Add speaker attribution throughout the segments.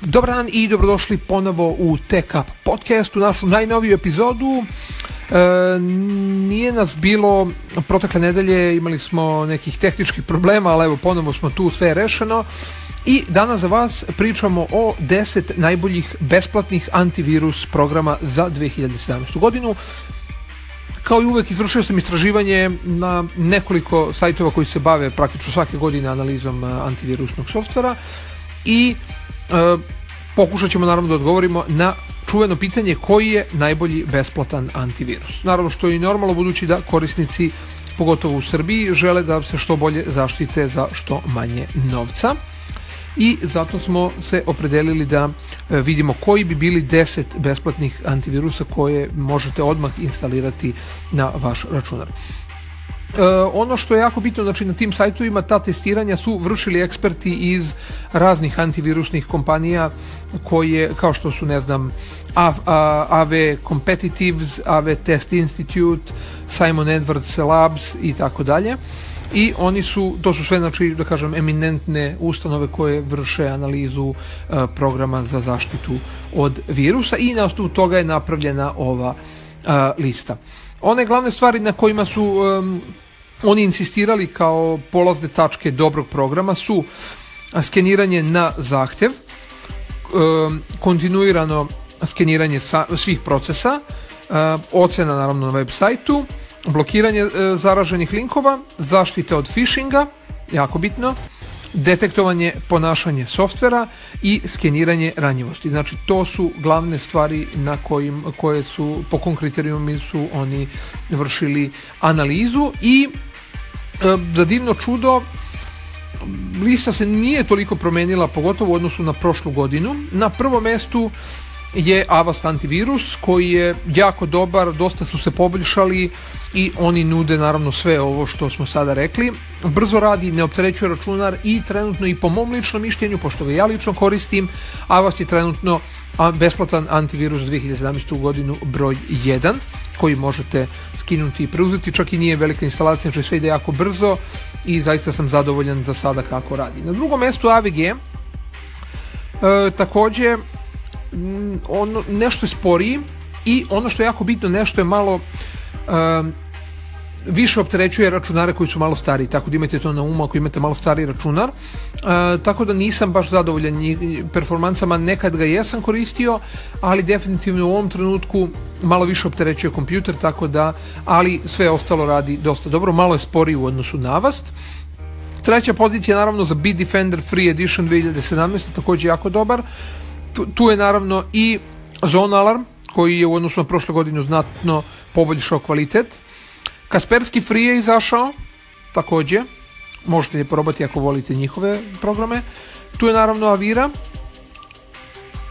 Speaker 1: Dobar dan i dobrodošli ponovo u Tech Up u našu najnoviju epizodu. E, nije nas bilo protekle nedelje, imali smo nekih tehničkih problema, ali evo ponovo smo tu, sve je rešeno. I danas za vas pričamo o 10 najboljih besplatnih antivirus programa za 2017. godinu. Kao i uvek izvršio sam istraživanje na nekoliko sajtova koji se bave praktično svake godine analizom e, antivirusnog softvera i pokušat ćemo naravno da odgovorimo na čuveno pitanje koji je najbolji besplatan antivirus. Naravno što je i normalno budući da korisnici pogotovo u Srbiji žele da se što bolje zaštite za što manje novca i zato smo se opredelili da e, vidimo koji bi bili 10 besplatnih antivirusa koje možete odmah instalirati na vaš računar. E, ono što je jako bitno, znači na tim sajtovima ta testiranja su vršili eksperti iz raznih antivirusnih kompanija koje, kao što su, ne znam, AV Competitives, AV Test Institute, Simon Edwards Labs i tako dalje. I oni su, to su sve, znači, da kažem, eminentne ustanove koje vrše analizu uh, programa za zaštitu od virusa i na osnovu toga je napravljena ova uh, lista. One glavne stvari na kojima su um, oni insistirali kao polazne tačke dobrog programa su skeniranje na zahtev, um, kontinuirano skeniranje svih procesa, uh, ocena naravno na web sajtu, blokiranje uh, zaraženih linkova, zaštite od phishinga, jako bitno, detektovanje ponašanje softvera i skeniranje ranjivosti. Znači to su glavne stvari na kojim, koje su po kom kriterijumi su oni vršili analizu i za divno čudo lista se nije toliko promenila pogotovo u odnosu na prošlu godinu. Na prvom mestu je Avast antivirus koji je jako dobar, dosta su se poboljšali i oni nude naravno sve ovo što smo sada rekli. Brzo radi, ne opterećuje računar i trenutno i po mom ličnom mišljenju, pošto ga ja lično koristim, Avast je trenutno besplatan antivirus za 2017. godinu broj 1 koji možete skinuti i preuzeti, čak i nije velika instalacija, znači sve ide jako brzo i zaista sam zadovoljan za sada kako radi. Na drugom mestu AVG e, takođe ono, nešto je sporiji i ono što je jako bitno, nešto je malo uh, više opterećuje računare koji su malo stariji, tako da imate to na umu ako imate malo stariji računar. E, tako da nisam baš zadovoljan performansama, nekad ga jesam koristio, ali definitivno u ovom trenutku malo više opterećuje kompjuter, tako da, ali sve ostalo radi dosta dobro, malo je sporiji u odnosu na Avast. Treća pozicija naravno za Bitdefender Free Edition 2017, takođe jako dobar. Tu, je naravno i Zone Alarm, koji je u odnosu na prošle godinu znatno poboljšao kvalitet. Kaspersky Free je izašao, takođe, možete je probati ako volite njihove programe. Tu je naravno Avira,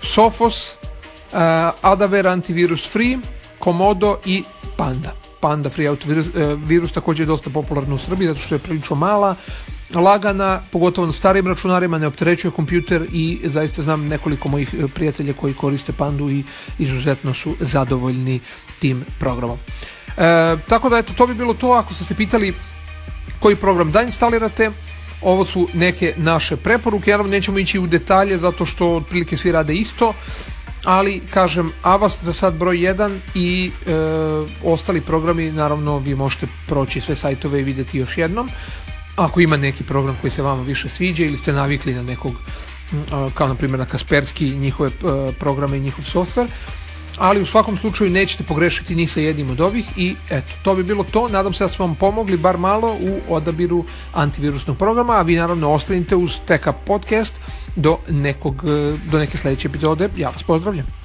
Speaker 1: Sophos, uh, Adaver Antivirus Free, Komodo i Panda. Panda Free Autovirus uh, virus takođe je dosta popularna u Srbiji zato što je prilično mala, lagana, pogotovo na starijim računarima, ne opterećuje kompjuter i zaista znam nekoliko mojih e, prijatelja koji koriste Pandu i izuzetno su zadovoljni tim programom. E, tako da eto, to bi bilo to ako ste se pitali koji program da instalirate, ovo su neke naše preporuke, naravno nećemo ići u detalje zato što otprilike svi rade isto, ali kažem Avast za sad broj 1 i e, ostali programi naravno vi možete proći sve sajtove i videti još jednom. Ako ima neki program koji se vama više sviđa ili ste navikli na nekog kao na primjer na Kasperski njihove e, programe i njihov software ali u svakom slučaju nećete pogrešiti ni sa jednim od ovih i eto, to bi bilo to. Nadam se da smo vam pomogli bar malo u odabiru antivirusnog programa, a vi naravno ostanite uz TK Podcast do, nekog, do neke sledeće epizode. Ja vas pozdravljam.